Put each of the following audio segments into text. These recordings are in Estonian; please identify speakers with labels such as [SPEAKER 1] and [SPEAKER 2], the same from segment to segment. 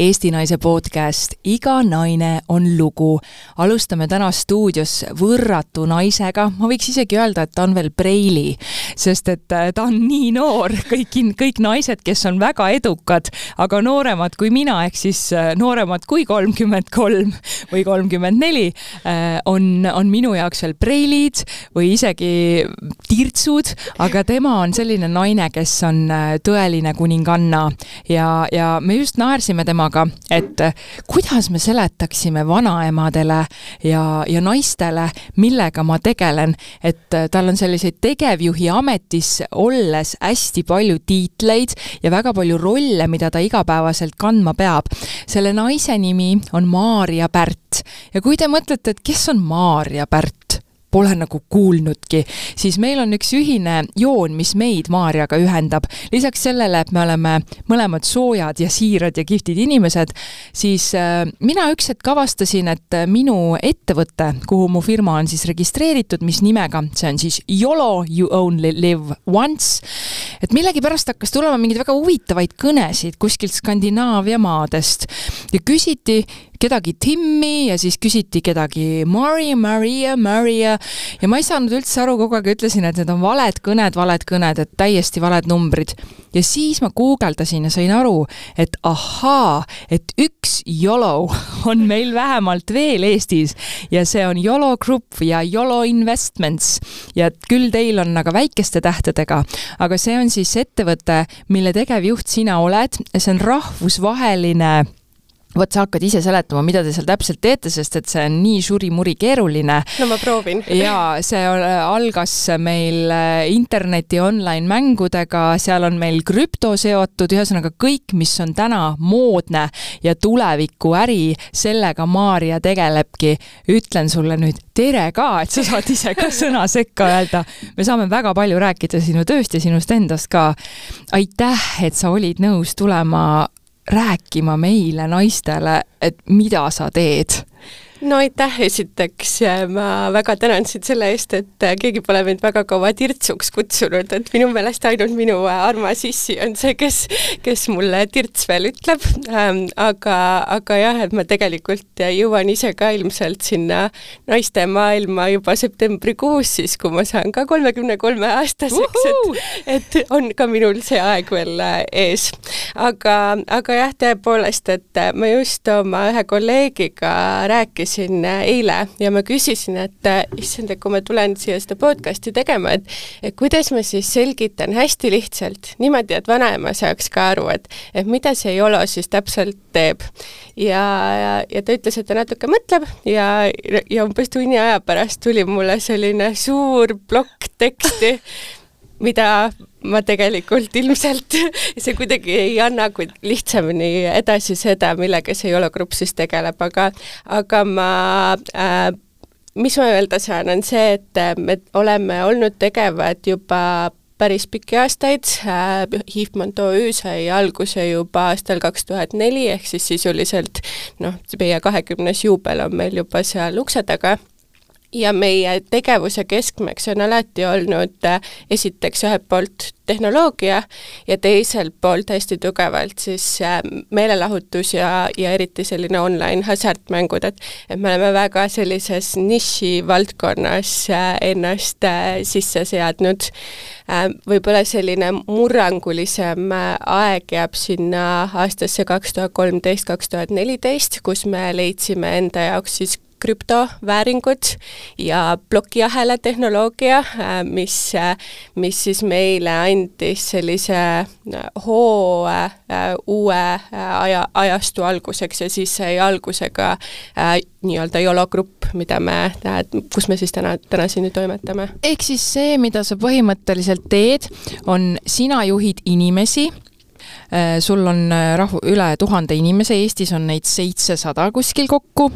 [SPEAKER 1] Eesti Naise podcast Iga naine on lugu. alustame täna stuudios võrratu naisega, ma võiks isegi öelda, et ta on veel preili, sest et äh, ta on nii noor, kõik, kõik naised, kes on väga edukad, aga nooremad kui mina, ehk siis äh, nooremad kui kolmkümmend kolm või kolmkümmend neli, äh, on, on minu jaoks veel preilid või isegi tirtsud, aga tema on selline naine, kes on tõeline kuninganna. Ja, ja me just naersime temaga temaga, et eh, kuidas me seletaksime vanaemadele ja, ja naistele, millega ma tegelen, et eh, tal on selliseid tegevjuhi ametis olles hästi palju tiitleid ja väga palju rolle, mida ta igapäevaselt kandma peab. selle naise nimi on Maarja Pärt. Ja kui te mõtlete, et kes on Maarja Pärt, pole nagu kuulnudki, siis meil on üks ühine joon, mis meid Maarjaga ühendab. lisaks sellele, et me oleme mõlemad soojad ja siirad ja kihvtid inimesed, siis äh, mina üks hetk avastasin, et äh, minu ettevõte, kuhu mu firma on siis registreeritud, mis nimega, see on siis YOLO, you only live once, et millegipärast hakkas tulema mingeid väga huvitavaid kõnesid kuskilt Skandinaavia maadest ja küsiti, kedagi Timmi ja siis küsiti kedagi Mari, Maria, Maria. Ja ma ei saanud üldse aru, kogu aeg ütlesin, et need on valed kõned, valed kõned, et täiesti valed numbrid. ja siis ma guugeldasin ja sain aru, et ahaa, et üks YOLO on meil vähemalt veel Eestis. Ja see on YOLO Group ja YOLO Investments. Ja küll teil on aga väikeste tähtedega, aga see on siis ettevõte, mille tegevjuht sina oled, see on rahvusvaheline vot sa hakkad ise seletama, mida te seal täpselt teete, sest et see on nii surimuri keeruline.
[SPEAKER 2] no ma proovin.
[SPEAKER 1] ja see algas meil äh, interneti online mängudega, seal on meil krüpto seotud, ühesõnaga kõik, mis on täna moodne ja tulevikuäri, sellega Maarja tegelebki. ütlen sulle nüüd tere ka, et sa saad ise ka sõna sekka öelda. me saame väga palju rääkida sinu tööst ja sinust endast ka. aitäh, et sa olid nõus tulema rääkima meile, naistele, et mida sa teed
[SPEAKER 2] no aitäh esiteks ma väga tänan sind selle eest, et äh, keegi pole mind väga kaua tirtsuks kutsunud, et minu meelest ainult minu äh, armas issi on see, kes, kes mulle tirts veel ütleb ähm,. aga, aga jah, et ma tegelikult jõuan ise ka ilmselt sinna naiste maailma juba septembrikuus, siis kui ma saan ka kolmekümne kolme aastaseks, et, et on ka minul see aeg veel äh, ees. aga, aga jah, tõepoolest, et ma just oma ühe kolleegiga rääkisin, rääkisin äh, eile ja ma küsisin, et äh, issand, et kui ma tulen siia seda podcast'i tegema, et et kuidas ma siis selgitan hästi lihtsalt, niimoodi, et vanaema saaks ka aru, et et mida see YOLO siis täpselt teeb. ja, ja, ja ta ütles, et ta natuke mõtleb ja, ja umbes tunni aja pärast tuli mulle selline suur plokk teksti mida ma tegelikult ilmselt, see kuidagi ei anna kui lihtsamini edasi seda, millega see jologrupp siis tegeleb, aga aga ma äh, mis ma öelda saan, on see, et me oleme olnud tegevad juba päris pikki aastaid, HIFMont äh, OÜ sai alguse juba aastal kaks tuhat neli, ehk siis sisuliselt noh, meie kahekümnes juubel on meil juba seal ukse taga ja meie tegevuse keskmeks on alati olnud äh, esiteks ühelt poolt tehnoloogia ja teiselt poolt hästi tugevalt siis äh, meelelahutus ja, ja eriti selline online hasartmängud, et et me oleme väga sellises nišivaldkonnas äh, ennast sisse seadnud. võib-olla selline murrangulisem aeg jääb sinna aastasse kaks tuhat kolmteist, kaks tuhat neliteist, kus me leidsime enda jaoks siis krüptovääringud ja plokiahela tehnoloogia, äh, mis, äh, mis siis meile andis sellise äh, hoo uue aja, ajastu alguseks ja siis sai alguse ka nii-öelda YOLO grupp, mida me, kus me siis täna, täna siin nüüd toimetame.
[SPEAKER 1] ehk siis see, mida sa põhimõtteliselt teed, on sina juhid inimesi sul on äh, rahvu-, üle tuhande inimese, Eestis on neid seitsesada kuskil kokku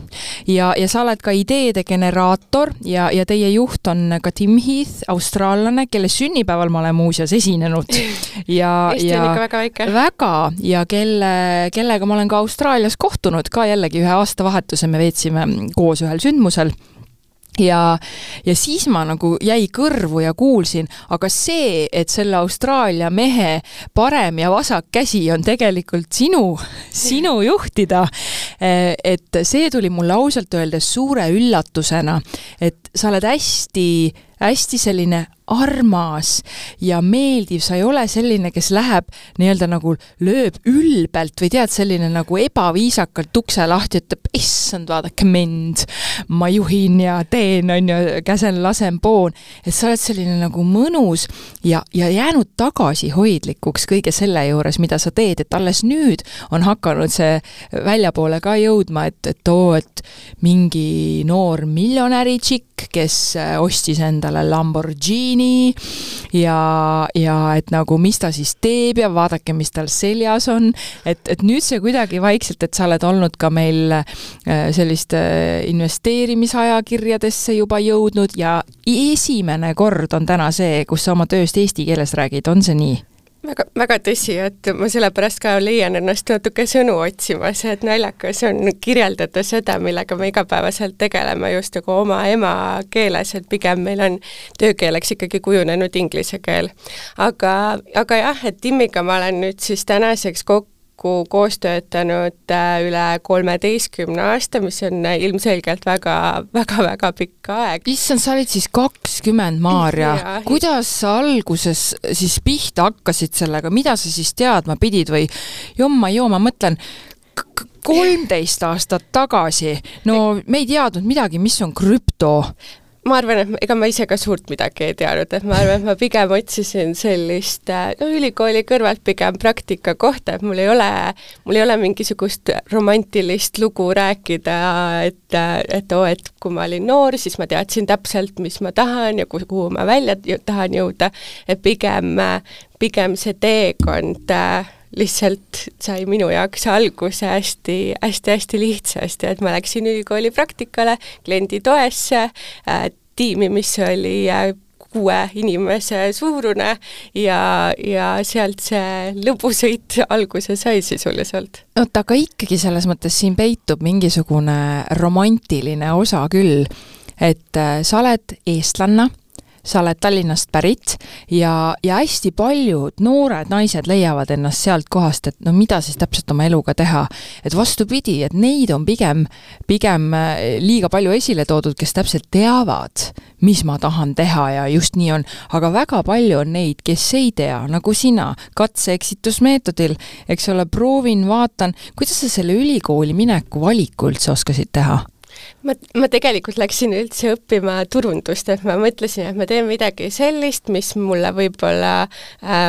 [SPEAKER 1] ja, ja sa oled ka ideede generaator ja, ja teie juht on ka Tim Heath, austraallane, kelle sünnipäeval ma olen muuseas esinenud.
[SPEAKER 2] ja, ja väga väike.
[SPEAKER 1] väga, ja kelle, kellega ma olen ka Austraalias kohtunud, ka jällegi ühe aastavahetuse me veetsime koos ühel sündmusel ja, ja siis ma nagu jäi kõrvu ja kuulsin, aga see, et selle Austraalia mehe parem ja vasak käsi on tegelikult sinu, sinu juhtida, eh, et see tuli mulle ausalt öeldes suure üllatusena, et sa oled hästi hästi selline armas ja meeldiv, sa ei ole selline, kes läheb nii-öelda nagu lööb ülbelt või tead, selline nagu ebaviisakalt ukse lahti, ütleb issand, vaadake mind, ma juhin ja teen, on ju, käsen, lasen, poon. et sa oled selline nagu mõnus ja, ja jäänud tagasihoidlikuks kõige selle juures, mida sa teed, et alles nüüd on hakanud see väljapoole ka jõudma, et, et oo, et mingi noor miljonäri tšikk, kes ostis endale Lamborghini ja, ja et nagu mis ta siis teeb ja vaadake, mis tal seljas on, et, et nüüd see kuidagi vaikselt, et sa oled olnud ka meil äh, selliste investeerimisajakirjadesse juba jõudnud ja esimene kord on täna see, kus sa oma tööst eesti keeles räägid, on see nii?
[SPEAKER 2] Väga, väga tõsi, et ma sellepärast ka leian ennast natuke sõnu otsimas, et naljakas on kirjeldada seda, millega me igapäevaselt tegeleme just nagu oma emakeeles, et pigem meil on töökeeleks ikkagi kujunenud inglise keel. aga, aga jah, et Timmiga ma olen nüüd siis tänaseks kokku kokku koos töötanud äh, üle kolmeteistkümne aasta, mis on äh, ilmselgelt väga, väga, väga pikk aeg.
[SPEAKER 1] issand, sa olid siis kakskümmend, Maarja. kuidas sa alguses siis pihta hakkasid sellega, mida sa siis teadma pidid või jomma-joo, ma mõtlen, kolmteist aastat tagasi, no me ei teadnud midagi, mis on krüpto
[SPEAKER 2] ma arvan, et ega ma ise ka suurt midagi ei teadnud, et ma arvan, et ma pigem otsisin sellist no ülikooli kõrvalt pigem praktikakohta, et mul ei ole, mul ei ole mingisugust romantilist lugu rääkida, et, et oo, et kui ma olin noor, siis ma teadsin täpselt, mis ma tahan ja kuhu ma välja tahan jõuda, et pigem, pigem see teekond lihtsalt sai minu jaoks alguse hästi, hästi-hästi lihtsasti, et ma läksin ülikooli praktikale kliendi toesse äh,, tiimi, mis oli äh, kuue inimese suurune ja, ja sealt see lõbusõit alguse sai sisuliselt.
[SPEAKER 1] oota, aga ikkagi selles mõttes siin peitub mingisugune romantiline osa küll, et äh, sa oled eestlanna sa oled Tallinnast pärit ja, ja hästi paljud noored naised leiavad ennast sealt kohast, et no mida siis täpselt oma eluga teha. et vastupidi, et neid on pigem, pigem äh, liiga palju esile toodud, kes täpselt teavad, mis ma tahan teha ja just nii on, aga väga palju on neid, kes ei tea, nagu sina, katse-eksitusmeetodil, eks ole, proovin, vaatan, kuidas sa selle ülikooli mineku valiku üldse oskasid teha?
[SPEAKER 2] Ma, ma tegelikult läksin üldse õppima turundust, et ma mõtlesin, et ma teen midagi sellist, mis mulle võib-olla äh,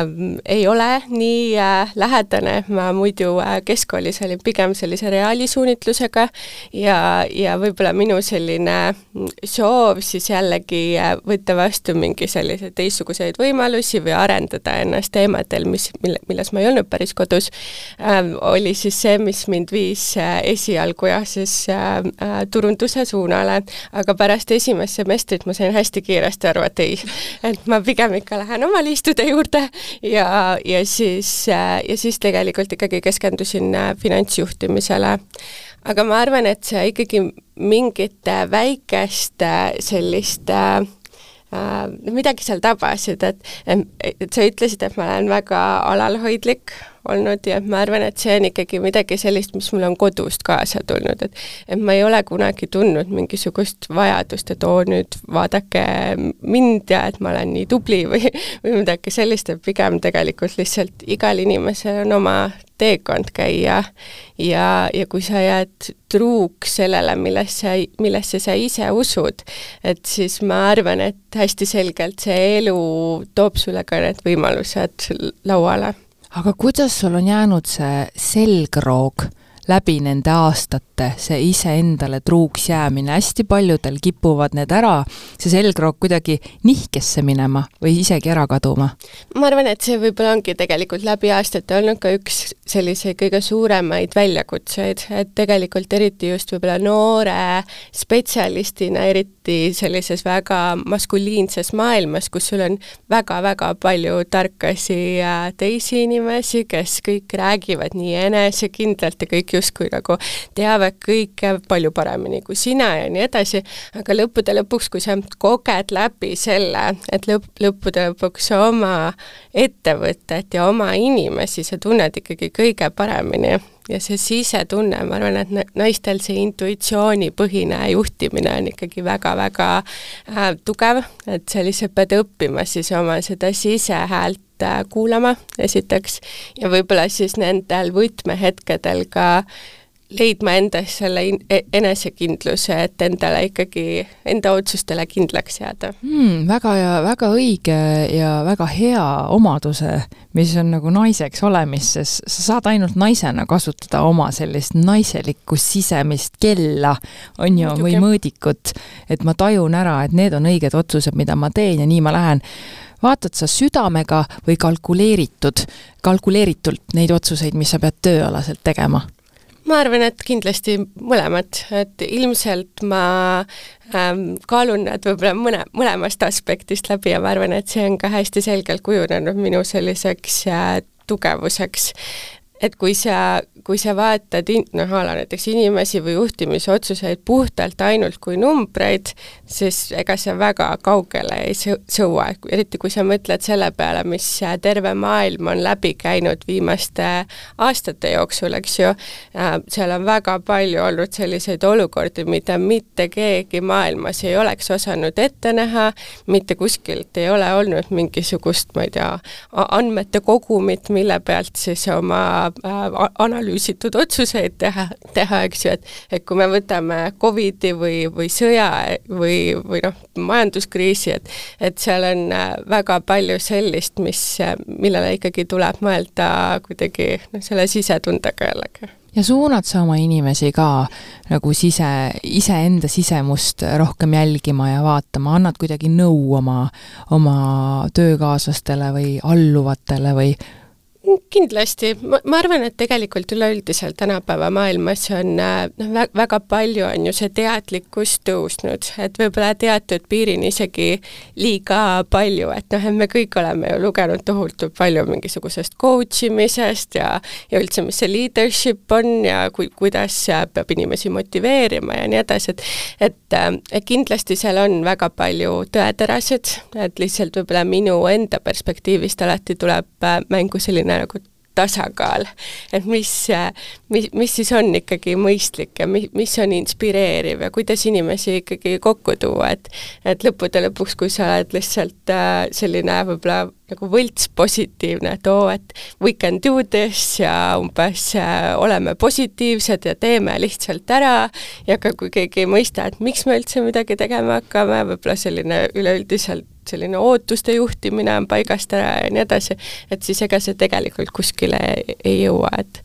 [SPEAKER 2] ei ole nii äh, lähedane, ma muidu äh, keskkoolis olin pigem sellise reaalisuunitlusega ja, ja võib-olla minu selline soov siis jällegi äh, võtta vastu mingi selliseid teistsuguseid võimalusi või arendada ennast teemadel, mis, mille, milles ma ei olnud päris kodus äh,, oli siis see, mis mind viis äh, esialgu jah, siis äh, äh, turunduse suunale, aga pärast esimest semestrit ma sain hästi kiiresti aru, et ei, et ma pigem ikka lähen oma liistude juurde ja, ja siis, ja siis tegelikult ikkagi keskendusin äh, finantsjuhtimisele. aga ma arvan, et see ikkagi mingite väikeste selliste äh, midagi seal tabasid, et, et sa ütlesid, et ma olen väga alalhoidlik olnud ja ma arvan, et see on ikkagi midagi sellist, mis mul on kodust kaasa tulnud, et et ma ei ole kunagi tundnud mingisugust vajadust, et oo, nüüd vaadake mind ja et ma olen nii tubli või, või midagi sellist, et pigem tegelikult lihtsalt igal inimesel on oma teekond käia. Ja, ja kui sa jääd truuks sellele, millesse, millesse sa ise usud, et siis ma arvan, et hästi selgelt see elu toob sulle ka need võimalused lauale
[SPEAKER 1] aga kuidas sul on jäänud see selgroog läbi nende aastate, see iseendale truuks jäämine, hästi paljudel kipuvad need ära, see selgroog kuidagi nihkesse minema või isegi ära kaduma?
[SPEAKER 2] ma arvan, et see võib-olla ongi tegelikult läbi aastate olnud ka üks selliseid kõige suuremaid väljakutseid, et tegelikult eriti just võib-olla noore spetsialistina, eriti sellises väga maskuliinses maailmas, kus sul on väga-väga palju tarkasi teisi inimesi, kes kõik räägivad nii enesekindlalt ja kõik justkui nagu teavad kõike palju paremini kui sina ja nii edasi, aga lõppude lõpuks, kui sa koged läbi selle, et lõpp, lõppude lõpuks oma ettevõtet ja oma inimesi sa tunned ikkagi kõige paremini. Ja see sisetunne, ma arvan, et naistel see intuitsioonipõhine juhtimine on ikkagi väga-väga äh, tugev, et sa lihtsalt pead õppima siis oma seda sisehäält äh, kuulama, esiteks, ja võib-olla siis nendel võtmehetkedel ka leidma endas selle in-, e-, enesekindluse, et endale ikkagi, enda otsustele kindlaks jääda.
[SPEAKER 1] Hmm,. Väga ja väga õige ja väga hea omaduse, mis on nagu naiseks olemises, sa saad ainult naisena kasutada oma sellist naiselikku sisemist kella, on ju, või mõõdikut, et ma tajun ära, et need on õiged otsused, mida ma teen ja nii ma lähen. Vaatad sa südamega või kalkuleeritud, kalkuleeritult neid otsuseid, mis sa pead tööalaselt tegema
[SPEAKER 2] ma arvan, et kindlasti mõlemad, et ilmselt ma ähm, kaalun nad võib-olla mõne, mõlemast aspektist läbi ja ma arvan, et see on ka hästi selgelt kujunenud minu selliseks äh, tugevuseks. et kui sa kui sa vaatad in-, noh, a la näiteks inimesi või juhtimisotsuseid puhtalt ainult kui numbreid, siis ega see väga kaugele ei sõua, eriti kui sa mõtled selle peale, mis terve maailm on läbi käinud viimaste aastate jooksul, eks ju, äh, seal on väga palju olnud selliseid olukordi, mida mitte keegi maailmas ei oleks osanud ette näha, mitte kuskilt ei ole olnud mingisugust, ma ei tea, andmete kogumit, mille pealt siis oma äh, analüüsi analüüsitud otsuseid teha, teha, eks ju, et et kui me võtame Covidi või, või sõja või, või noh, majanduskriisi, et et seal on äh, väga palju sellist, mis, millele ikkagi tuleb mõelda kuidagi noh, selle sisetundega jällegi.
[SPEAKER 1] Ja suunad sa oma inimesi ka nagu sise, iseenda sisemust rohkem jälgima ja vaatama, annad kuidagi nõu oma, oma töökaaslastele või alluvatele või
[SPEAKER 2] kindlasti, ma, arvan, et tegelikult üleüldiselt tänapäeva maailmas on äh, noh, väga palju on ju see teadlikkus tõusnud, et võib-olla teatud piirini isegi liiga palju, et noh, et me kõik oleme ju lugenud tohutult palju mingisugusest coach imisest ja ja üldse, mis see leadership on ja kui, kuidas peab inimesi motiveerima ja nii edasi, et et, äh, et kindlasti seal on väga palju tõeterasid, et lihtsalt võib-olla minu enda perspektiivist alati tuleb äh, mängu selline nagu tasakaal, et mis, mis, mis siis on ikkagi mõistlik ja mi-, mis on inspireeriv ja kuidas inimesi ikkagi kokku tuua, et et lõppude lõpuks, kui sa oled lihtsalt äh, selline võib-olla nagu võlts positiivne, et oo, et we can do this ja umbes äh, oleme positiivsed ja teeme lihtsalt ära. Ja ka kui keegi ei mõista, et miks me üldse midagi tegema hakkame, võib-olla selline üleüldiselt selline ootuste juhtimine on paigast ära ja nii edasi, et siis ega see tegelikult kuskile ei, jõua, et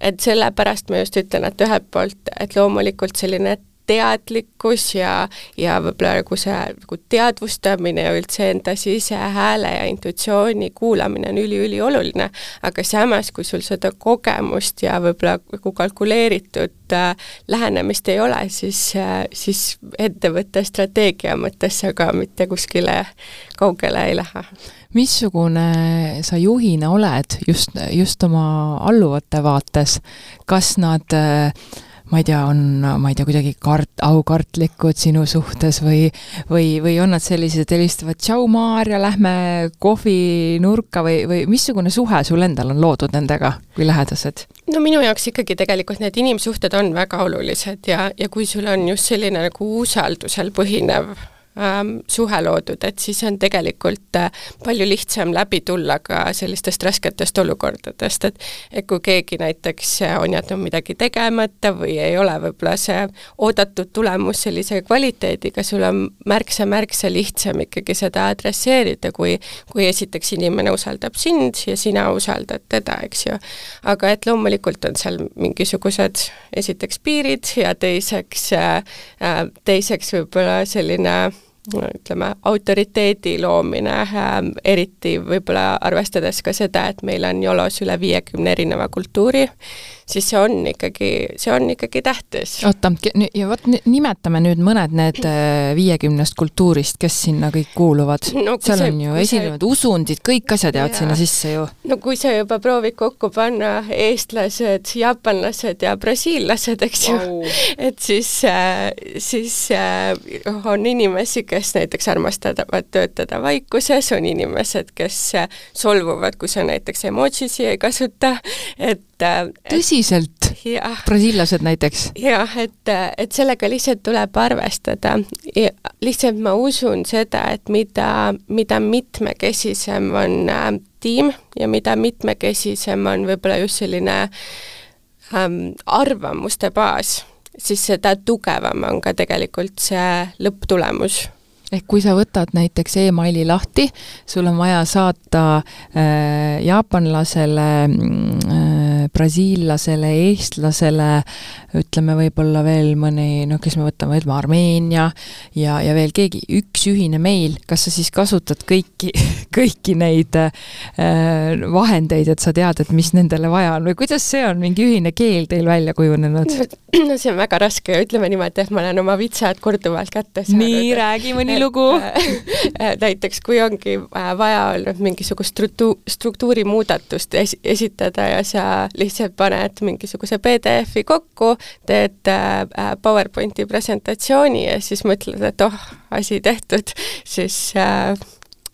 [SPEAKER 2] et sellepärast ma just ütlen, et ühelt poolt, et loomulikult selline teadlikkus ja, ja võib-olla nagu see nagu teadvustamine ja üldse enda sisehääle ja intuitsiooni kuulamine on üliülioluline, aga samas, kui sul seda kogemust ja võib-olla nagu kalkuleeritud äh, lähenemist ei ole, siis äh,, siis ettevõtte strateegia mõttes sa ka mitte kuskile kaugele ei lähe.
[SPEAKER 1] Missugune sa juhina oled just, just oma alluvate vaates, kas nad äh, ma ei tea, on, ma ei tea, kuidagi kart-, aukartlikud sinu suhtes või või, või on nad sellised, helistavad tšau, Maarja, lähme kohvinurka või, või missugune suhe sul endal on loodud nendega kui lähedased?
[SPEAKER 2] no minu jaoks ikkagi tegelikult need inimsuhted on väga olulised ja, ja kui sul on just selline nagu usaldusel põhinev suhe loodud, et siis on tegelikult äh, palju lihtsam läbi tulla ka sellistest rasketest olukordadest, et et kui keegi näiteks on jätnud midagi tegemata või ei ole võib-olla see oodatud tulemus sellise kvaliteediga, sul on märksa-märksa lihtsam ikkagi seda adresseerida, kui kui esiteks inimene usaldab sind ja sina usaldad teda, eks ju. aga et loomulikult on seal mingisugused esiteks piirid ja teiseks äh,, äh teiseks võib-olla selline ütleme, autoriteedi loomine äh,, eriti võib-olla arvestades ka seda, et meil on Yolos üle viiekümne erineva kultuuri, siis see on ikkagi, see on ikkagi tähtis.
[SPEAKER 1] oota, ja vot nimetame nüüd mõned need äh, viiekümnest kultuurist, kes sinna kõik kuuluvad no,. seal see, on ju esinevad see... usundid, kõik asjad jäävad sinna sisse ju.
[SPEAKER 2] no kui sa juba proovid kokku panna eestlased, jaapanlased ja brasiillased, eks ju wow., et siis, äh, siis äh, on inimesi, kes näiteks armastavad töötada vaikuses, on inimesed, kes solvuvad, kui sa näiteks emotsiosi ei kasuta, et
[SPEAKER 1] tõsiselt? brasiillased näiteks?
[SPEAKER 2] jah, et, et sellega lihtsalt tuleb arvestada. lihtsalt ma usun seda, et mida, mida mitmekesisem on äh, tiim ja mida mitmekesisem on võib-olla just selline ähm, arvamuste baas, siis seda tugevam on ka tegelikult see lõpptulemus
[SPEAKER 1] ehk kui sa võtad näiteks emaili lahti, sul on vaja saata äh, jaapanlasele äh,, brasiillasele, eestlasele, ütleme võib-olla veel mõni, noh, kes me võtame, ütleme Armeenia ja, ja veel keegi, üks ühine meil, kas sa siis kasutad kõiki, kõiki neid äh, vahendeid, et sa tead, et mis nendele vaja on või kuidas see on, mingi ühine keel teil välja kujunenud?
[SPEAKER 2] no see on väga raske ütleme niimoodi, et ma olen oma vitsad korduvalt kätte
[SPEAKER 1] saanud. nii, räägi mõni lugu
[SPEAKER 2] näiteks kui ongi äh, vaja olnud mingisugust struktu-, struktuuri muudatust es-, esitada ja sa lihtsalt paned mingisuguse PDF-i kokku, teed äh, äh, PowerPointi presentatsiooni ja siis mõtled, et oh, asi tehtud, siis äh,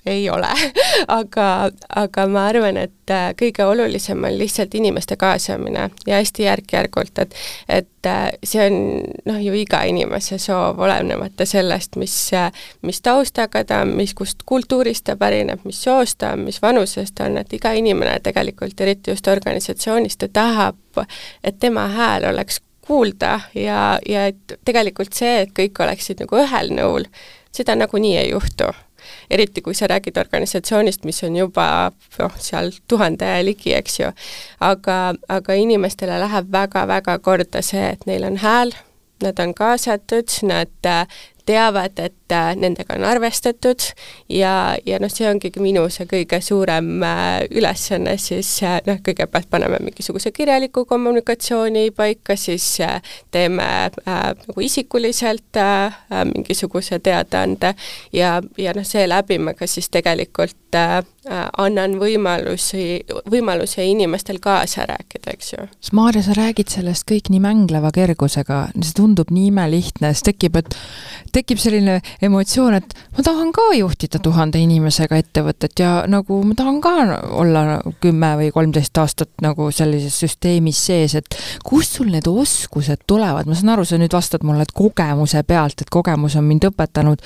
[SPEAKER 2] ei ole aga, aga ma arvan, et äh, kõige olulisem on lihtsalt inimeste kaasamine ja hästi järk-järgult, et et äh, see on noh, ju iga inimese soov, olenemata sellest, mis, äh, mis taustaga ta on, mis, kust kultuurist ta pärineb, mis soost ta on, mis vanusest ta on, et iga inimene tegelikult, eriti just organisatsioonis, ta tahab, et tema hääl oleks kuulda ja, ja et tegelikult see, et kõik oleksid nagu ühel nõul, seda nagunii ei juhtu eriti kui sa räägid organisatsioonist, mis on juba noh, seal tuhande ligi, eks ju, aga, aga inimestele läheb väga-väga korda see, et neil on hääl, nad on kaasatud, nad teavad, et äh, nendega on arvestatud ja, ja noh, see ongi minu see kõige suurem äh, ülesanne siis äh, noh, kõigepealt paneme mingisuguse kirjaliku kommunikatsiooni paika, siis teeme äh, nagu isikuliselt äh, mingisuguse teadaande ja, ja noh, seeläbi ma ka siis tegelikult äh, annan võimalusi, võimaluse inimestel kaasa rääkida, eks ju.
[SPEAKER 1] Maarja, sa räägid sellest kõik nii mängleva kergusega, see tundub nii imelihtne, siis tekib, et tekib selline emotsioon, et ma tahan ka juhtida tuhande inimesega ettevõtet ja nagu ma tahan ka olla kümme või kolmteist aastat nagu sellises süsteemis sees, et kust sul need oskused tulevad, ma saan aru, sa nüüd vastad mulle, et kogemuse pealt, et kogemus on mind õpetanud,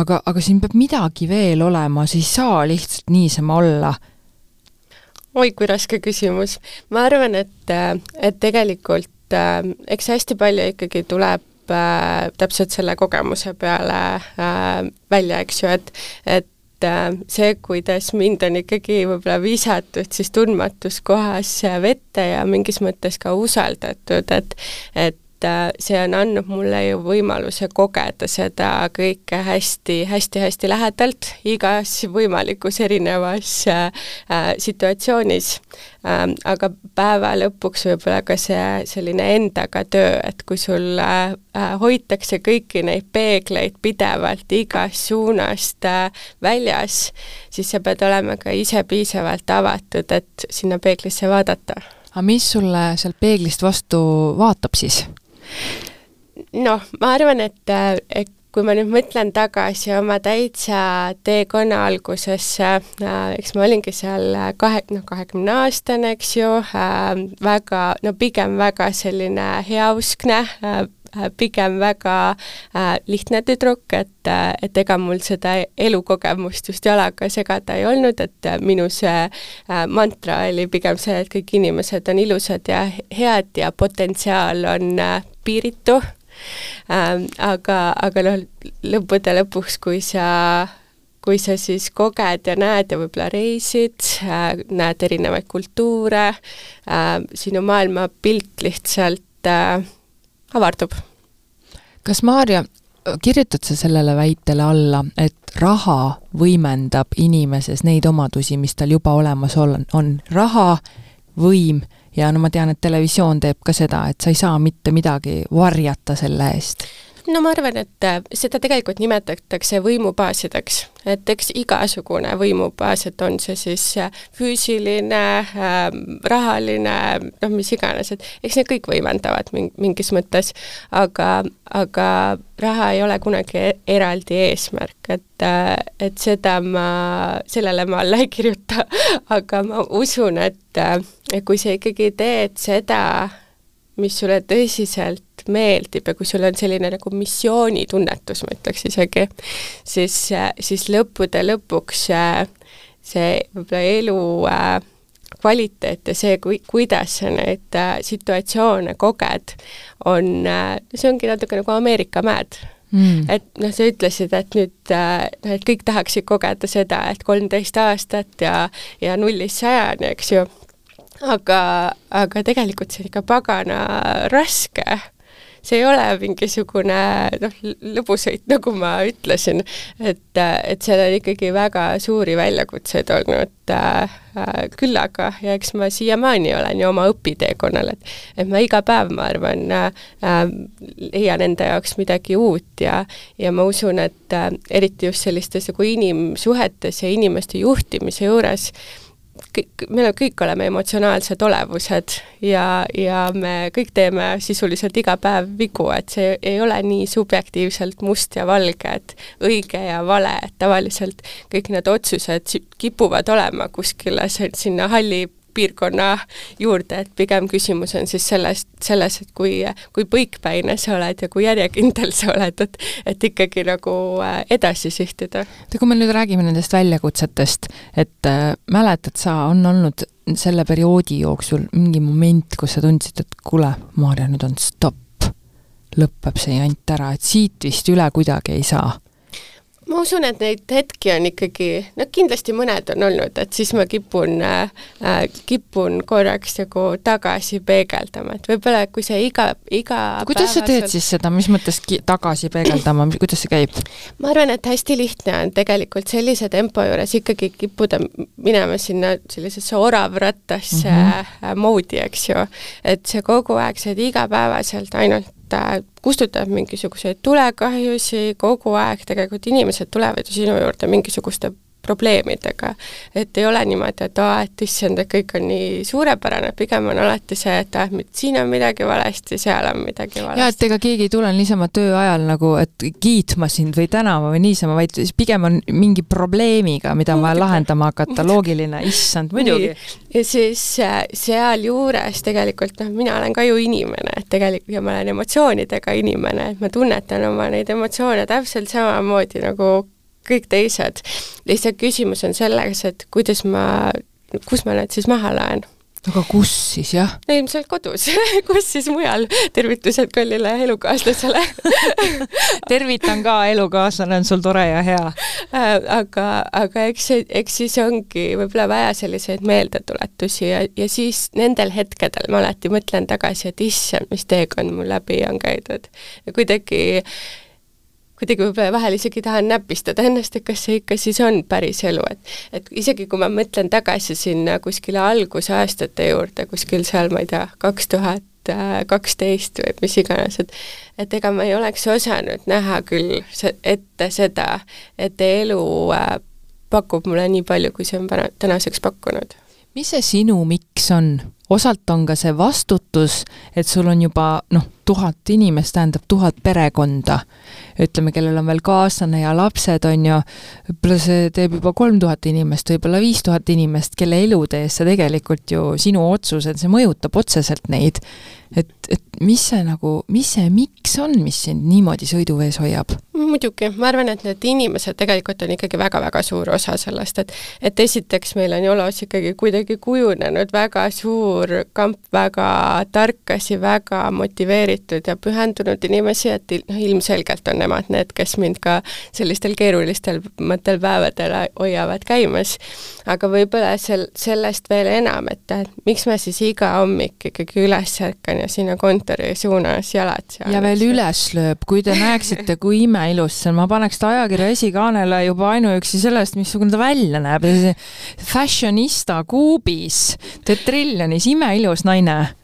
[SPEAKER 1] aga, aga siin peab midagi veel olema, sa ei saa lihtsalt niisama olla
[SPEAKER 2] oi kui raske küsimus. ma arvan, et, et tegelikult äh, eks hästi palju ikkagi tuleb äh, täpselt selle kogemuse peale äh, välja, eks ju, et, et äh, see, kuidas mind on ikkagi võib-olla visatud siis tundmatus kohas vette ja mingis mõttes ka usaldatud, et et et äh, see on andnud mulle ju võimaluse kogeda seda kõike hästi, hästi-hästi lähedalt igas võimalikus erinevas äh, äh, situatsioonis ähm,. aga päeva lõpuks võib-olla ka see selline endaga töö, et kui sul äh, hoitakse kõiki neid peegleid pidevalt igast suunast äh, väljas, siis sa pead olema ka ise piisavalt avatud, et sinna peeglisse vaadata
[SPEAKER 1] aga mis sulle sealt peeglist vastu vaatab siis?
[SPEAKER 2] Noh, ma arvan, et, et kui ma nüüd mõtlen tagasi oma täitsa teekonna algusesse äh,, eks ma olingi seal kahe, noh, kahekümne aastane, eks ju äh,, väga, no pigem väga selline heauskne äh,, pigem väga äh, lihtne tüdruk, et, äh, et ega mul seda elukogemust just jalaga segada ei olnud, et äh, minu see äh, mantra oli pigem see, et kõik inimesed on ilusad ja head ja potentsiaal on äh, piiritu ähm,. aga, aga noh, lõppude lõpuks, kui sa kui sa siis koged ja näed ja võib-olla reisid äh,, näed erinevaid kultuure äh,, sinu maailmapilt lihtsalt äh, avardub.
[SPEAKER 1] kas Maarja, kirjutad sa sellele väitele alla, et raha võimendab inimeses neid omadusi, mis tal juba olemas on, on raha, võim ja no ma tean, et televisioon teeb ka seda, et sa ei saa mitte midagi varjata selle eest
[SPEAKER 2] no ma arvan, et äh, seda tegelikult nimetatakse võimubaasideks, et eks igasugune võimubaas, et on see siis äh, füüsiline äh,, rahaline, noh, mis iganes, et eks need kõik võimendavad mingis mõttes, aga, aga raha ei ole kunagi e-, eraldi eesmärk, et, äh, et seda ma, sellele ma alla ei kirjuta, aga ma usun, et, et kui sa ikkagi teed seda, mis sulle tõsiselt meeldib ja kui sul on selline nagu missioonitunnetus, ma ütleks isegi, siis, siis lõppude lõpuks see võib-olla elu äh, kvaliteet ja see, kui, kuidas sa neid äh, situatsioone koged, on äh,, see ongi natuke nagu Ameerika mäed. Mm.. et noh, sa ütlesid, et nüüd äh, noh, et kõik tahaksid kogeda seda, et kolmteist aastat ja, ja nullist sajani, eks ju. Aga, aga tegelikult see on ikka pagana raske. See ei ole mingisugune noh, lõbusõit, nagu ma ütlesin, et, et seal on ikkagi väga suuri väljakutseid olnud. Äh, küllaga ja eks ma siiamaani olen ju oma õpiteekonnal, et et ma iga päev, ma arvan äh,, leian enda jaoks midagi uut ja ja ma usun, et äh, eriti just sellistes nagu inimsuhetes ja inimeste juhtimise juures äh, kõik, me kõik oleme emotsionaalsed olevused ja, ja me kõik teeme sisuliselt iga päev vigu, et see ei ole nii subjektiivselt must ja valge, et õige ja vale, et tavaliselt kõik need otsused kipuvad olema kuskile sinna halli piirkonna juurde, et pigem küsimus on siis sellest, selles, et kui, kui põikpäine sa oled ja kui järjekindel sa oled, et et ikkagi nagu äh, edasi sihtida.
[SPEAKER 1] oota, kui me nüüd räägime nendest väljakutsetest, et äh, mäletad sa, on olnud selle perioodi jooksul mingi moment, kus sa tundsid, et kuule, Maarja, nüüd on stopp, lõpeb see jant ära, et siit vist üle kuidagi ei saa
[SPEAKER 2] ma usun, et neid hetki on ikkagi, no kindlasti mõned on olnud, et siis ma kipun äh,, äh kipun korraks nagu tagasi peegeldama, et võib-olla kui see iga, iga
[SPEAKER 1] kuidas sa teed siis seda, mis mõttes tagasi peegeldama, kuidas see käib?
[SPEAKER 2] ma arvan, et hästi lihtne on tegelikult sellise tempo juures ikkagi kippuda minema sinna sellisesse oravrattasse mm -hmm. moodi, eks ju. et see kogu aeg, sa oled igapäevaselt ainult et kustutab mingisuguseid tulekahjusid, kogu aeg tegelikult inimesed tulevad ju sinu juurde mingisuguste probleemidega. et ei ole niimoodi, et aa, et issand, et kõik on nii suurepärane, pigem on alati see, et ah, siin on midagi valesti, seal on midagi valesti.
[SPEAKER 1] jaa, et ega keegi ei tule niisama töö ajal nagu, et kiitma sind või tänama või niisama, vaid siis pigem on mingi probleemiga, mida on vaja lahendama hakata, loogiline, issand, muidugi.
[SPEAKER 2] ja siis äh, sealjuures tegelikult noh, mina olen ka ju inimene, et tegelikult ja ma olen emotsioonidega inimene, et ma tunnetan oma neid emotsioone täpselt samamoodi nagu kõik teised. lihtsalt küsimus on selles, et kuidas ma, kus ma need siis maha laen
[SPEAKER 1] aga kus siis, jah?
[SPEAKER 2] no ilmselt kodus kus siis mujal, tervitused kallile elukaaslasele
[SPEAKER 1] tervitan ka, elukaaslane on sul tore ja hea
[SPEAKER 2] äh, aga, aga eks eks siis ongi võib-olla vaja selliseid meeldetuletusi ja, ja siis nendel hetkedel ma alati mõtlen tagasi, et issand, mis teekond mul läbi on käidud. kuidagi kuidagi võib-olla vahel isegi tahan näpistada ennast, et kas see ikka siis on päris elu, et et isegi kui ma mõtlen tagasi sinna kuskile algusaastate juurde, kuskil seal, ma ei tea, kaks tuhat kaksteist või mis iganes, et et ega ma ei oleks osanud näha küll se-, ette seda, et elu äh, pakub mulle nii palju, kui see on tänaseks pakkunud.
[SPEAKER 1] mis see sinu miks on? Osalt on ka see vastutus, et sul on juba noh, tuhat inimest tähendab tuhat perekonda, ütleme, kellel on veel kaaslane ja lapsed, on ju, võib-olla see teeb juba kolm tuhat inimest, võib-olla viis tuhat inimest, kelle elude eest sa tegelikult ju, sinu otsused, see mõjutab otseselt neid. et, et mis see nagu, mis see miks on, mis sind niimoodi sõiduvees hoiab?
[SPEAKER 2] muidugi, ma arvan, et need inimesed tegelikult on ikkagi väga-väga suur osa sellest, et et esiteks meil on Jolos ikkagi kuidagi kujunenud väga suur suur kamp väga tarkasi, väga motiveeritud ja pühendunud inimesi, et noh, ilmselgelt on nemad need, kes mind ka sellistel keerulistel päevadel hoiavad käimas. aga võib-olla sel, sellest veel enam, et miks ma siis iga hommik ikkagi üles ärkan ja sinna kontori suunas jalad
[SPEAKER 1] seal. ja veel üles lööb, kui te näeksite, kui imeilus see on, ma paneks ta ajakirja esikaanele juba ainuüksi sellest, missugune ta välja näeb, fashionista kuubis tetriljonis, imeilus naine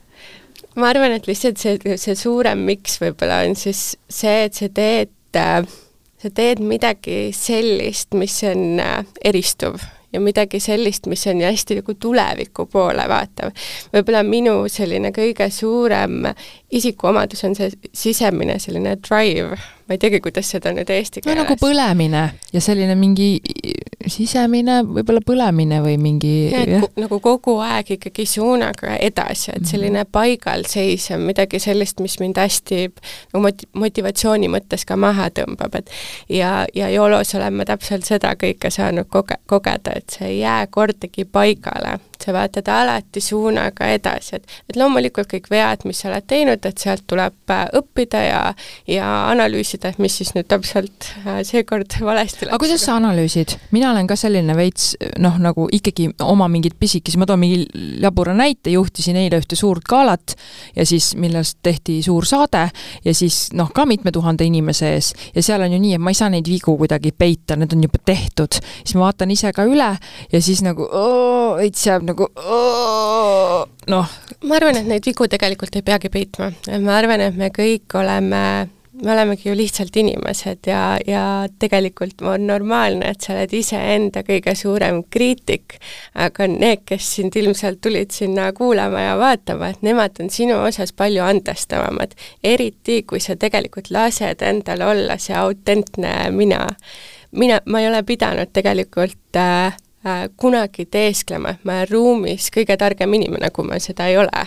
[SPEAKER 2] ma arvan, et lihtsalt see, see suurem miks võib-olla on siis see, et sa teed, sa teed midagi sellist, mis on äh, eristuv ja midagi sellist, mis on hästi nagu tuleviku poole vaatav. võib-olla minu selline kõige suurem isikuomadus on see sisemine selline drive ma ei teagi, kuidas seda nüüd eesti
[SPEAKER 1] keeles no nagu põlemine ja selline mingi sisemine võib-olla põlemine või mingi
[SPEAKER 2] ja, jah. nagu kogu aeg ikkagi suunaga edasi, et mhm. selline paigalseisev, midagi sellist, mis mind hästi nagu moti-, motivatsiooni mõttes ka maha tõmbab, et ja, ja Joolos olen ma täpselt seda kõike saanud koge-, kogeda, et see ei jää kordagi paigale sa vaatad alati suunaga edasi, et, et loomulikult kõik vead, mis sa oled teinud, et sealt tuleb äh, õppida ja, ja analüüsida, et mis siis nüüd täpselt äh, seekord valesti läks.
[SPEAKER 1] aga kuidas sa analüüsid? mina olen ka selline veits noh, nagu ikkagi oma mingeid pisikesi, ma toon mingi jabura näite, juhtisin eile ühte suurt galat ja siis, millest tehti suur saade ja siis noh, ka mitme tuhande inimese ees ja seal on ju nii, et ma ei saa neid vigu kuidagi peita, need on juba tehtud. siis ma vaatan ise ka üle ja siis nagu veits jääb nagu noh.
[SPEAKER 2] ma arvan, et neid vigu tegelikult ei peagi peitma. ma arvan, et me kõik oleme me olemegi ju lihtsalt inimesed ja, ja tegelikult on normaalne, et sa oled iseenda kõige suurem kriitik, aga need, kes sind ilmselt tulid sinna kuulama ja vaatama, et nemad on sinu osas palju andestavamad. eriti, kui sa tegelikult lased endal olla see autentne mina. mina, ma ei ole pidanud tegelikult Äh, kunagi teesklema, et ma olen ruumis kõige targem inimene, kui ma seda ei ole.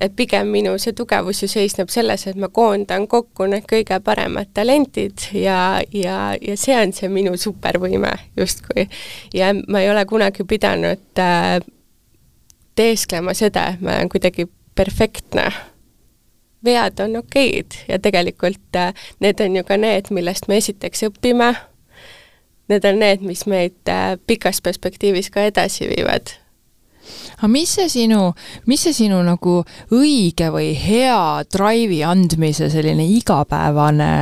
[SPEAKER 2] et pigem minu see tugevus ju seisneb selles, et ma koondan kokku need kõige paremad talentid ja, ja, ja see on see minu supervõime justkui. ja ma ei ole kunagi pidanud äh, teesklema seda, et ma olen kuidagi perfektne vead on okeid ja tegelikult äh, need on ju ka need, millest me esiteks õpime need on need, mis meid äh, pikas perspektiivis ka edasi viivad
[SPEAKER 1] aga mis see sinu, mis see sinu nagu õige või hea drive'i andmise selline igapäevane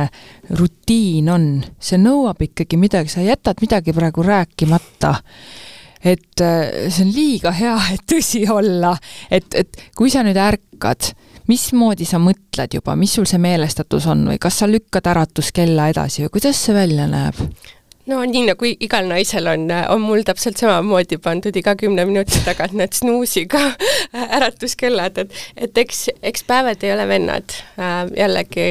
[SPEAKER 1] rutiin on? see nõuab ikkagi midagi, sa jätad midagi praegu rääkimata. et äh, see on liiga hea, et tõsi olla, et, et kui sa nüüd ärkad, mismoodi sa mõtled juba, mis sul see meelestatus on või kas sa lükkad äratuskella edasi või kuidas see välja näeb?
[SPEAKER 2] No nii nagu igal naisel on, on mul täpselt samamoodi pandud iga kümne minuti tagant need snuusiga äratuskellad, et et eks, eks päevad ei ole vennad äh,. jällegi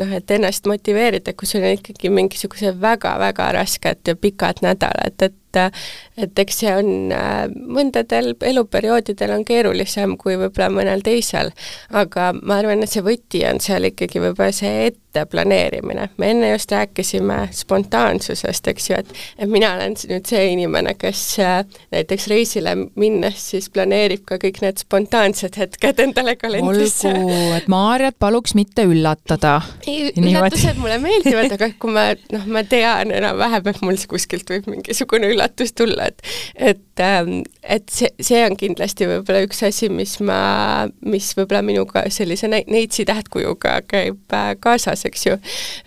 [SPEAKER 2] noh, et ennast motiveerida, kui sul on ikkagi mingisugused väga-väga rasked ja pikad nädalad, et et eks see on, äh, mõndadel eluperioodidel on keerulisem kui võib-olla mõnel teisel, aga ma arvan, et see võti on seal ikkagi võib-olla see ette ette planeerimine. me enne just rääkisime spontaansusest, eks ju, et et mina olen nüüd see inimene, kes äh, näiteks reisile minnes siis planeerib ka kõik need spontaansed hetked endale kalendrisse.
[SPEAKER 1] olgu, et Maarjat paluks mitte üllatada.
[SPEAKER 2] ei, üllatused mulle meeldivad, aga kui ma noh, ma tean enam-vähem, et mul kuskilt võib mingisugune üllatus tulla, et et ähm, et see, see on kindlasti võib-olla üks asi, mis ma, mis võib-olla minuga sellise neitsi tähtkujuga käib äh, kaasas, eks ju,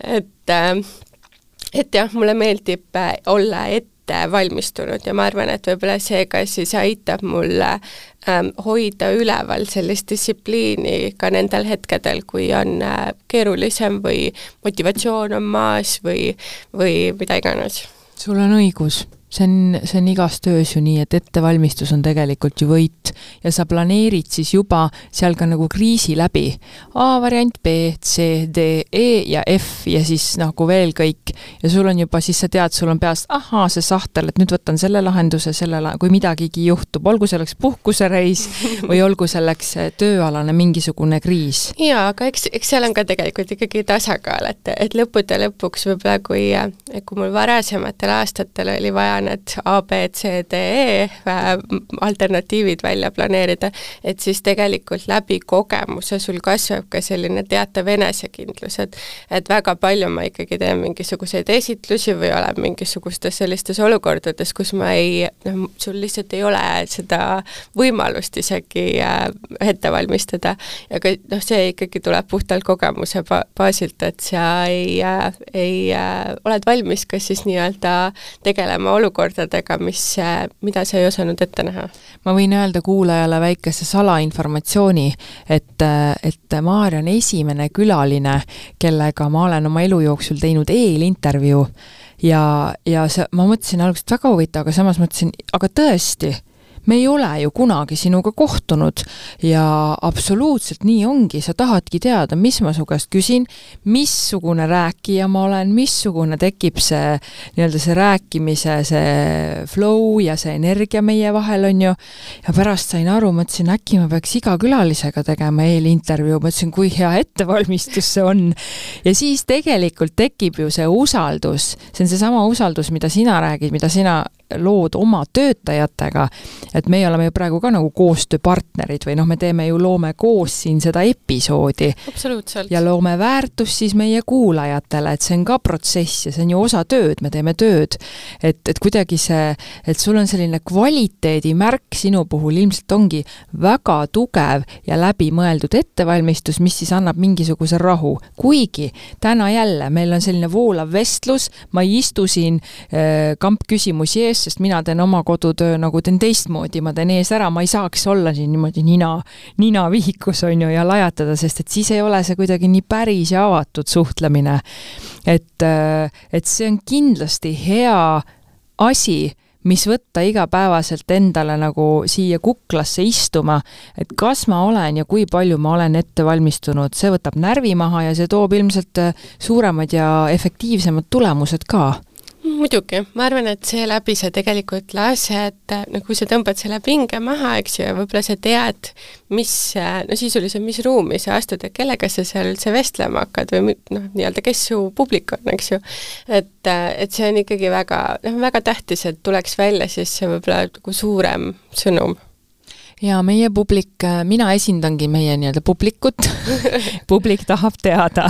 [SPEAKER 2] et äh, et jah, mulle meeldib äh, olla ette valmistunud ja ma arvan, et võib-olla see ka siis aitab mulle ähm, hoida üleval sellist distsipliini ka nendel hetkedel, kui on äh, keerulisem või motivatsioon on maas või, või mida iganes.
[SPEAKER 1] sul on õigus see on, see on igas töös ju nii, et ettevalmistus on tegelikult ju võit ja sa planeerid siis juba seal ka nagu kriisi läbi. A variant, B, C, D, E ja F ja siis nagu veel kõik. ja sul on juba, siis sa tead, sul on peas, ahaa, see sahtel, et nüüd võtan selle lahenduse, selle la-, kui midagigi juhtub, olgu selleks puhkusereis või olgu selleks eh, tööalane mingisugune kriis.
[SPEAKER 2] jaa, aga eks, eks seal on ka tegelikult ikkagi tasakaal, et, et lõppude lõpuks võib-olla kui, kui mul varasematel aastatel oli vaja need A, B, C, D, E äh, alternatiivid välja planeerida, et siis tegelikult läbi kogemuse sul kasvab ka selline teatav enesekindlus, et et väga palju ma ikkagi teen mingisuguseid esitlusi või olen mingisugustes sellistes olukordades, kus ma ei, noh, sul lihtsalt ei ole seda võimalust isegi äh, ette valmistada. aga noh, see ikkagi tuleb puhtalt kogemuse ba-, baasilt, et sa ei äh,, ei äh, oled valmis kas siis nii-öelda tegelema olukordadega, mis, mida sa ei osanud ette näha.
[SPEAKER 1] ma võin öelda kuulajale väikese salainformatsiooni, et, et Maarja on esimene külaline, kellega ma olen oma elu jooksul teinud eelintervjuu ja, ja see, ma mõtlesin alguses, et väga huvitav, aga samas mõtlesin, aga tõesti me ei ole ju kunagi sinuga kohtunud ja absoluutselt nii ongi, sa tahadki teada, mis ma su käest küsin, missugune rääkija ma olen, missugune tekib see nii-öelda see rääkimise, see flow ja see energia meie vahel, on ju, ja pärast sain aru, mõtlesin, äkki ma peaks iga külalisega tegema eelintervjuu, mõtlesin, kui hea ettevalmistus see on. ja siis tegelikult tekib ju see usaldus, see on seesama usaldus, mida sina räägid, mida sina lood oma töötajatega, et meie oleme ju praegu ka nagu koostööpartnerid või noh, me teeme ju, loome koos siin seda episoodi. ja loome väärtust siis meie kuulajatele, et see on ka protsess ja see on ju osa tööd, me teeme tööd. et, et kuidagi see, et sul on selline kvaliteedimärk sinu puhul ilmselt ongi väga tugev ja läbimõeldud ettevalmistus, mis siis annab mingisuguse rahu. kuigi täna jälle meil on selline voolav vestlus, ma ei istu siin äh, kampküsimusi ees, sest mina teen oma kodutöö nagu teen teistmoodi, ma teen ees ära, ma ei saaks olla siin niimoodi nina, nina vihikus, on ju, ja lajatada, sest et siis ei ole see kuidagi nii päris ja avatud suhtlemine. et, et see on kindlasti hea asi, mis võtta igapäevaselt endale nagu siia kuklasse istuma, et kas ma olen ja kui palju ma olen ette valmistunud, see võtab närvi maha ja see toob ilmselt suuremad ja efektiivsemad tulemused ka
[SPEAKER 2] muidugi, ma arvan, et seeläbi sa tegelikult lased, no kui sa tõmbad selle pinge maha, eks ju, ja võib-olla sa tead, mis, no sisuliselt, mis ruumi sa astud ja kellega sa seal üldse vestlema hakkad või noh, nii-öelda kes su publik on, eks ju. et, et see on ikkagi väga, noh, väga tähtis, et tuleks välja siis see võib-olla nagu suurem sõnum.
[SPEAKER 1] Ja meie publik, mina esindangi meie nii-öelda publikut. Publik tahab teada,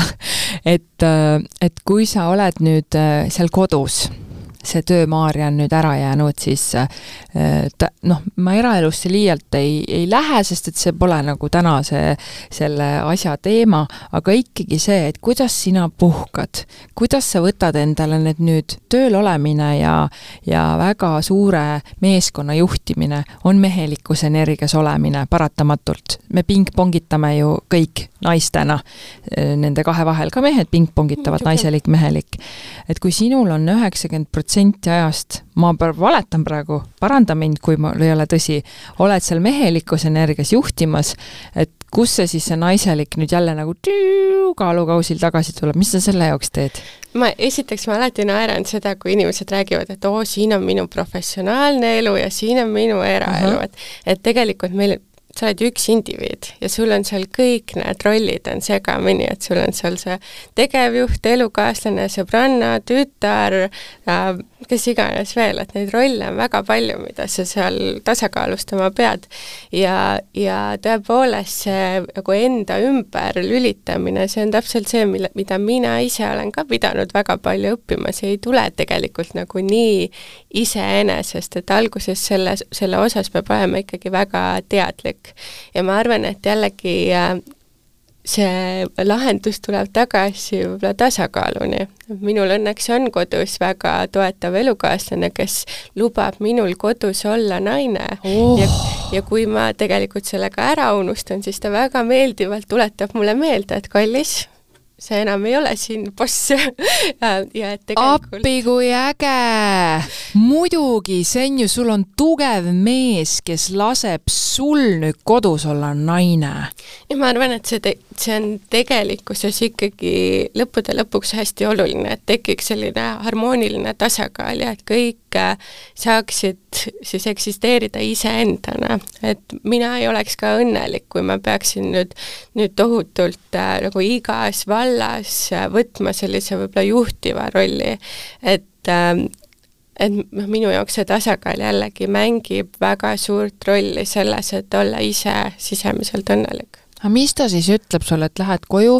[SPEAKER 1] et, et kui sa oled nüüd äh, seal kodus see töö Maarja on nüüd ära jäänud, siis äh, ta noh, ma eraelusse liialt ei, ei lähe, sest et see pole nagu täna see, selle asja teema, aga ikkagi see, et kuidas sina puhkad, kuidas sa võtad endale need nüüd tööl olemine ja, ja väga suure meeskonna juhtimine on mehelikus energias olemine paratamatult. me pingpongitame ju kõik naistena äh, nende kahe vahel, ka mehed pingpongitavad, naiselik, mehelik. et kui sinul on üheksakümmend protsenti ajast, ma valetan praegu, paranda mind, kui mul ei ole tõsi, oled seal mehelikus energias juhtimas, et kus see siis, see naiselik nüüd jälle nagu tüü, kaalukausil tagasi tuleb, mis sa selle jaoks teed?
[SPEAKER 2] ma esiteks, ma alati naeran seda, kui inimesed räägivad, et oo, siin on minu professionaalne elu ja siin on minu eraelu uh, -huh. et et tegelikult meil sa oled ju üks indiviid ja sul on seal kõik need rollid on segamini, et sul on seal see tegevjuht, elukaaslane, sõbranna, tütar äh,, kes iganes veel, et neid rolle on väga palju, mida sa seal tasakaalustama pead. ja, ja tõepoolest see nagu enda ümber lülitamine, see on täpselt see, mille, mida mina ise olen ka pidanud väga palju õppima, see ei tule tegelikult nagu nii iseenesest, et alguses selle, selle osas peab olema ikkagi väga teadlik. ja ma arvan, et jällegi äh, see lahendus tuleb tagasi võib-olla tasakaaluni. minul õnneks on kodus väga toetav elukaaslane, kes lubab minul kodus olla naine oh. ja, ja kui ma tegelikult sellega ära unustan, siis ta väga meeldivalt tuletab mulle meelde, et kallis, sa enam ei ole siin boss ja et
[SPEAKER 1] tegelikult appi kui äge! muidugi, see on ju, sul on tugev mees, kes laseb sul nüüd kodus olla naine.
[SPEAKER 2] ja ma arvan, et see, see on tegelikkuses ikkagi lõppude lõpuks hästi oluline, et tekiks selline harmooniline tasakaal ja et kõik saaksid siis eksisteerida iseendana. et mina ei oleks ka õnnelik, kui ma peaksin nüüd, nüüd tohutult äh, nagu igas vallas äh, võtma sellise võib-olla juhtiva rolli, et äh, et noh, minu jaoks see tasakaal jällegi mängib väga suurt rolli selles, et olla ise sisemiselt õnnelik
[SPEAKER 1] aga mis ta siis ütleb sulle, et lähed koju,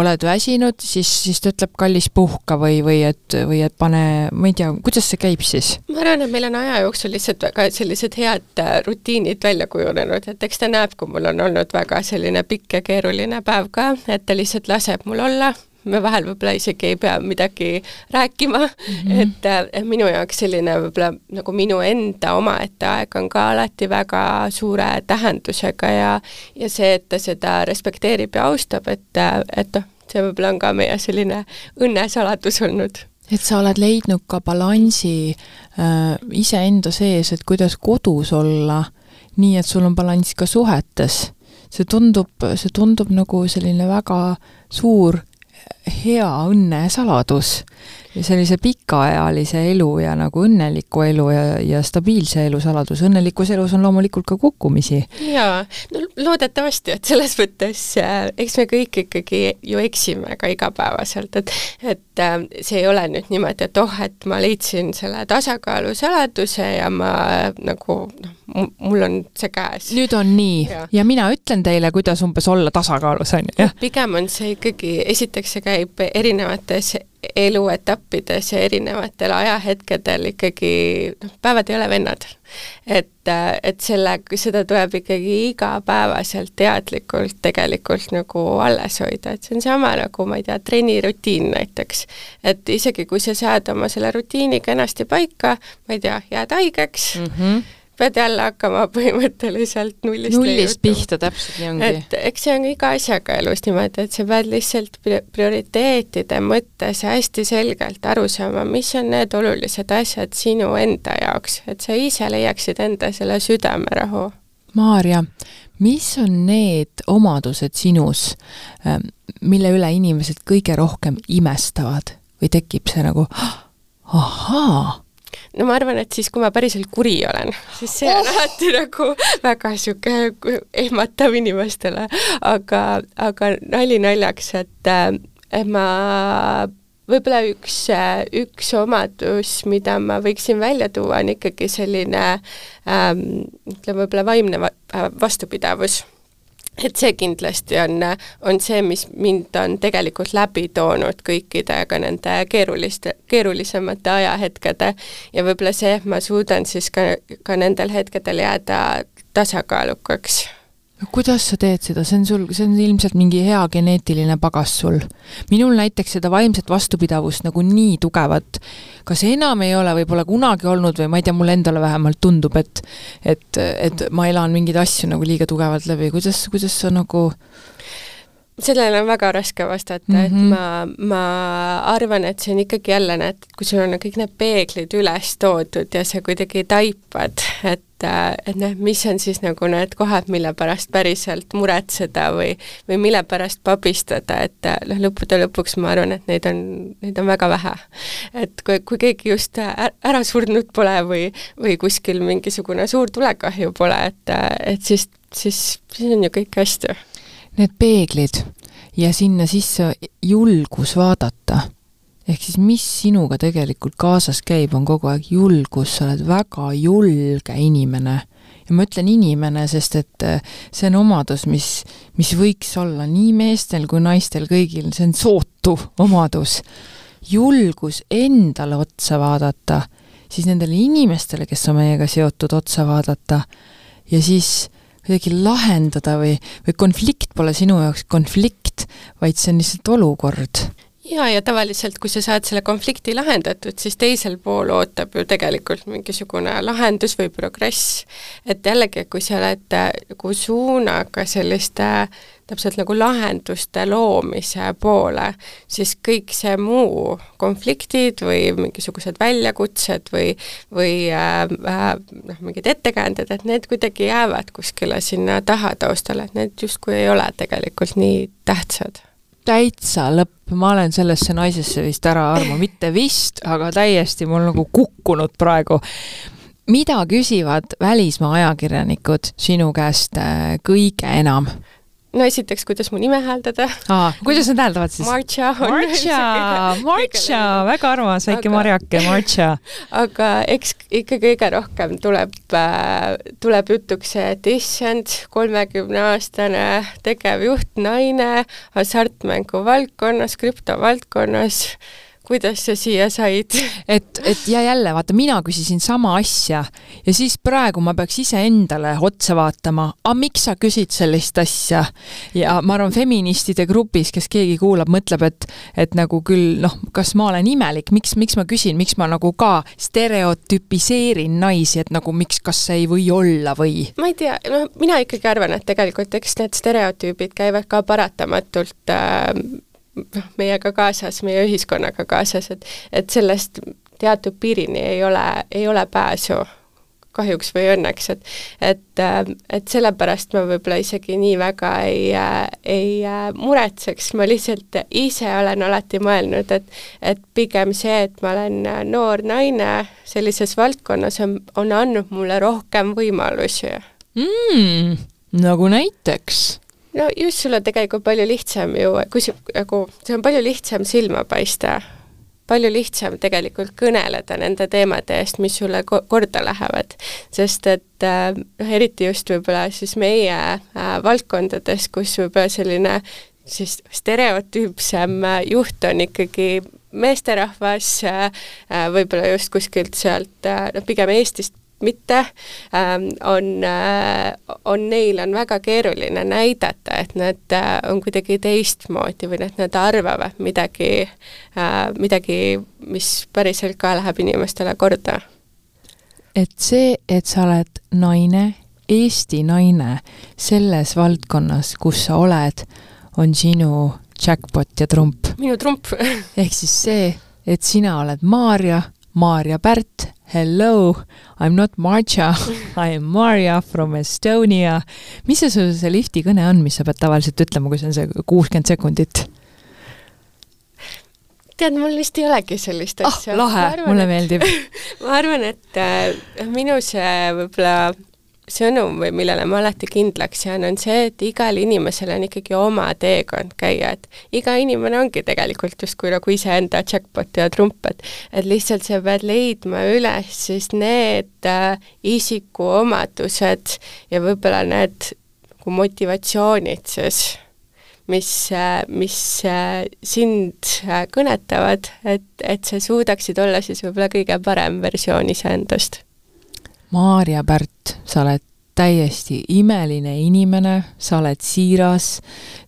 [SPEAKER 1] oled väsinud, siis, siis ta ütleb kallis puhka või, või et, või et pane, ma ei tea, kuidas see käib siis?
[SPEAKER 2] ma arvan, et meil on aja jooksul lihtsalt väga sellised head äh, rutiinid välja kujunenud, et eks ta näeb, kui mul on olnud väga selline pikk ja keeruline päev ka, et ta lihtsalt laseb mul olla me vahel võib-olla isegi ei pea midagi rääkima mm, -hmm. et, et minu jaoks selline võib-olla nagu minu enda omaette aeg on ka alati väga suure tähendusega ja ja see, et ta seda respekteerib ja austab, et, et noh, see võib-olla on ka meie selline õnnesaladus olnud
[SPEAKER 1] et sa oled leidnud ka balansi äh, iseenda sees, et kuidas kodus olla, nii et sul on balanss ka suhetes. see tundub, see tundub nagu selline väga suur hea õnne saladus sellise pikaajalise elu ja nagu õnneliku elu ja, ja stabiilse elu saladus. õnnelikus elus on loomulikult ka kukkumisi.
[SPEAKER 2] jaa, no loodetavasti, et selles mõttes äh, eks me kõik ikkagi ju eksime ka igapäevaselt, et et äh, see ei ole nüüd niimoodi, et oh, et ma leidsin selle tasakaalu saladuse ja ma äh, nagu noh, mul on see käes.
[SPEAKER 1] nüüd on nii ja. ja mina ütlen teile, kuidas umbes olla tasakaalus, on ju.
[SPEAKER 2] pigem on see ikkagi, esiteks see käib erinevates eluetappides ja erinevatel ajahetkedel ikkagi noh, päevad ei ole vennad. et, et selle, seda tuleb ikkagi igapäevaselt teadlikult tegelikult nagu alles hoida, et see on sama nagu ma ei tea, trennirutiin näiteks. et isegi, kui sa saad oma selle rutiini kenasti paika, ma ei tea, jääd haigeks mm, -hmm pead jälle hakkama põhimõtteliselt nullist
[SPEAKER 1] nullist pihta, täpselt nii ongi.
[SPEAKER 2] et eks see on iga asjaga elus niimoodi, et sa pead lihtsalt prioriteetide mõttes hästi selgelt aru saama, mis on need olulised asjad sinu enda jaoks, et sa ise leiaksid enda selle südamerahu.
[SPEAKER 1] Maarja, mis on need omadused sinus, ähm, mille üle inimesed kõige rohkem imestavad või tekib see nagu ahaa
[SPEAKER 2] no ma arvan, et siis, kui ma päriselt kuri olen, siis see on oh. alati nagu väga niisugune ehmatav inimestele, aga, aga nali naljaks, et, et ma võib-olla üks, üks omadus, mida ma võiksin välja tuua, on ikkagi selline ähm, ütleme, võib-olla vaimne vastupidavus et see kindlasti on, on see, mis mind on tegelikult läbi toonud kõikide ka nende keeruliste, keerulisemate ajahetkede. Ja võib-olla see, et ma suudan siis ka, ka nendel hetkedel jääda tasakaalukaks
[SPEAKER 1] kuidas sa teed seda, see on sul, see on ilmselt mingi hea geneetiline pagas sul. minul näiteks seda vaimset vastupidavust nagu nii tugevat kas enam ei ole või pole kunagi olnud või ma ei tea, mulle endale vähemalt tundub, et et, et ma elan mingeid asju nagu liiga tugevalt läbi, kuidas, kuidas sa nagu
[SPEAKER 2] sellele on väga raske vastata mm, -hmm. et mhm. ma, ma arvan, et see on ikkagi jälle need, kui sul on kõik need peeglid üles toodud ja sa kuidagi taipad, et et noh, mis on siis nagu need kohad, mille pärast päriselt muretseda või, või mille pärast pabistada, et noh, lõppude lõpuks ma arvan, et neid on, neid on väga vähe. et kui, kui keegi just ära surnud pole või, või kuskil mingisugune suur tulekahju pole, et, et siis, siis, siis on ju kõik hästi
[SPEAKER 1] need peeglid ja sinna sisse julgus vaadata. ehk siis mis sinuga tegelikult kaasas käib, on kogu aeg julgus, sa oled väga julge inimene. ja ma ütlen inimene, sest et äh, see on omadus, mis, mis võiks olla nii meestel kui naistel kõigil, see on sootu omadus. julgus endale otsa vaadata, siis nendele inimestele, kes on meiega seotud, otsa vaadata ja siis kuidagi lahendada või, või konflikt pole sinu jaoks konflikt, vaid see on lihtsalt olukord
[SPEAKER 2] jaa, ja tavaliselt, kui sa saad selle konflikti lahendatud, siis teisel pool ootab ju tegelikult mingisugune lahendus või progress. et jällegi, kui sa oled nagu suunaga selliste täpselt nagu lahenduste loomise poole, siis kõik see muu, konfliktid või mingisugused väljakutsed või, või äh, äh, noh, mingid ettekäänded, et need kuidagi jäävad kuskile sinna taha taustale, et need justkui ei ole tegelikult nii tähtsad
[SPEAKER 1] täitsa lõpp, ma olen sellesse naisesse vist ära, Armo, mitte vist, aga täiesti mul nagu kukkunud praegu. mida küsivad välismaa ajakirjanikud sinu käest äh, kõige enam?
[SPEAKER 2] No esiteks, kuidas mu nime hääldada.
[SPEAKER 1] kuidas nad hääldavad siis?
[SPEAKER 2] Marcha.
[SPEAKER 1] Marcha, Marcha, väga armas väike aga... marjake, Marcha.
[SPEAKER 2] aga eks ikka kõige rohkem tuleb äh,, tuleb jutuks see, et issand, kolmekümneaastane tegevjuht, naine hasartmängu valdkonnas, krüptovaldkonnas kuidas sa siia said?
[SPEAKER 1] et, et ja jälle, vaata, mina küsisin sama asja ja siis praegu ma peaks iseendale otsa vaatama, aga miks sa küsid sellist asja? ja ma arvan, feministide grupis, kes keegi kuulab, mõtleb, et, et nagu küll noh, kas ma olen imelik, miks, miks ma küsin, miks ma nagu ka stereotüpiseerin naisi, et nagu miks, kas ei või olla või?
[SPEAKER 2] ma ei tea, noh, mina ikkagi arvan, et tegelikult eks need stereotüübid käivad ka paratamatult äh, noh, meiega kaasas, meie ühiskonnaga kaasas, et, et sellest teatud piirini ei ole, ei ole pääsu kahjuks või õnneks, et et, et sellepärast ma võib-olla isegi nii väga ei, ei muretseks, ma lihtsalt ise olen alati mõelnud, et et pigem see, et ma olen noor naine sellises valdkonnas, on, on andnud mulle rohkem võimalusi
[SPEAKER 1] mm,. nagu näiteks?
[SPEAKER 2] No just, sul on tegelikult palju lihtsam ju, kui see, nagu, see on palju lihtsam silma paista, palju lihtsam tegelikult kõneleda nende teemade eest, mis sulle ko korda lähevad. sest et äh, noh, eriti just võib-olla siis meie äh, valdkondades, kus võib-olla selline siis stereotüüpsem äh, juht on ikkagi meesterahvas äh,, äh võib-olla just kuskilt sealt äh, noh, pigem Eestist mitte, ähm, on, äh, on neil on väga keeruline näidata, et nad äh, on kuidagi teistmoodi või et nad arvavad midagi, äh, midagi, mis päriselt ka läheb inimestele korda.
[SPEAKER 1] et see, et sa oled naine, Eesti naine selles valdkonnas, kus sa oled, on sinu jackpot ja trump.
[SPEAKER 2] minu trump
[SPEAKER 1] ehk siis see, et sina oled Maarja, Maarja Pärt Hello, I am not Marcia, I am Marja from Estonia. mis see su see lifti kõne on, mis sa pead tavaliselt ütlema, kui see on see kuuskümmend sekundit?
[SPEAKER 2] tead, mul vist ei olegi sellist
[SPEAKER 1] ah, asja. ah, lahe, mulle meeldib
[SPEAKER 2] ma arvan, et äh, minu see võib-olla sõnum või millele ma alati kindlaks jään, on see, et igal inimesel on ikkagi oma teekond käia, et iga inimene ongi tegelikult justkui nagu iseenda jackpot ja trump, et et lihtsalt sa pead leidma üles siis need äh, isikuomadused ja võib-olla need nagu motivatsioonid siis, mis, äh, mis äh, sind äh, kõnetavad, et, et sa suudaksid olla siis võib-olla kõige parem versioon iseendast
[SPEAKER 1] Maarja Pärt, sa oled täiesti imeline inimene, sa oled siiras,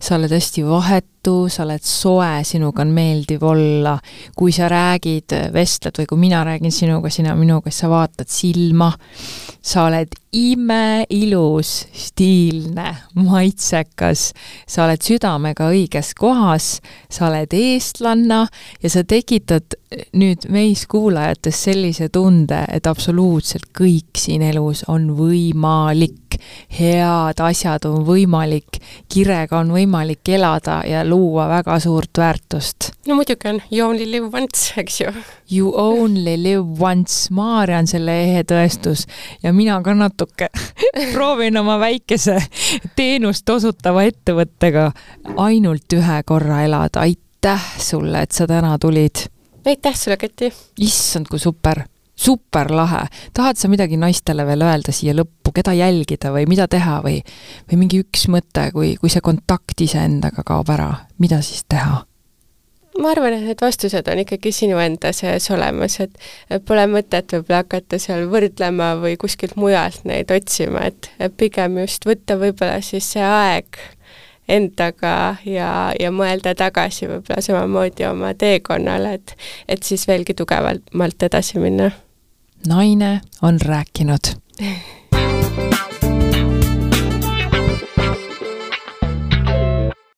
[SPEAKER 1] sa oled hästi vahetu, sa oled soe, sinuga on meeldiv olla. kui sa räägid, vestled või kui mina räägin sinuga, sina minuga, siis sa vaatad silma. Sa oled imeilus, stiilne, maitsekas, sa oled südamega õiges kohas, sa oled eestlanna ja sa tekitad nüüd meis kuulajates sellise tunde, et absoluutselt kõik siin elus on võimalik. Head asjad on võimalik, kirega on võimalik elada ja luua väga suurt väärtust.
[SPEAKER 2] no muidugi on, you only live once, eks ju.
[SPEAKER 1] You only live once, Maarja on selle ehe tõestus ja mina ka natuke proovin oma väikese teenust osutava ettevõttega ainult ühe korra elada, aitäh sulle, et sa täna tulid
[SPEAKER 2] aitäh sulle, Kati!
[SPEAKER 1] issand, kui super! Super lahe, tahad sa midagi naistele veel öelda siia lõppu, keda jälgida või mida teha või, või mingi üks mõte, kui, kui see kontakt iseendaga kaob ära, mida siis teha?
[SPEAKER 2] ma arvan, et need vastused on ikkagi sinu enda sees olemas, et pole mõtet võib-olla hakata seal võrdlema või kuskilt mujalt neid otsima, et pigem just võtta võib-olla siis see aeg endaga ja, ja mõelda tagasi võib-olla samamoodi oma teekonnale, et et siis veelgi tugevamalt edasi minna.
[SPEAKER 1] Naine on rääkinud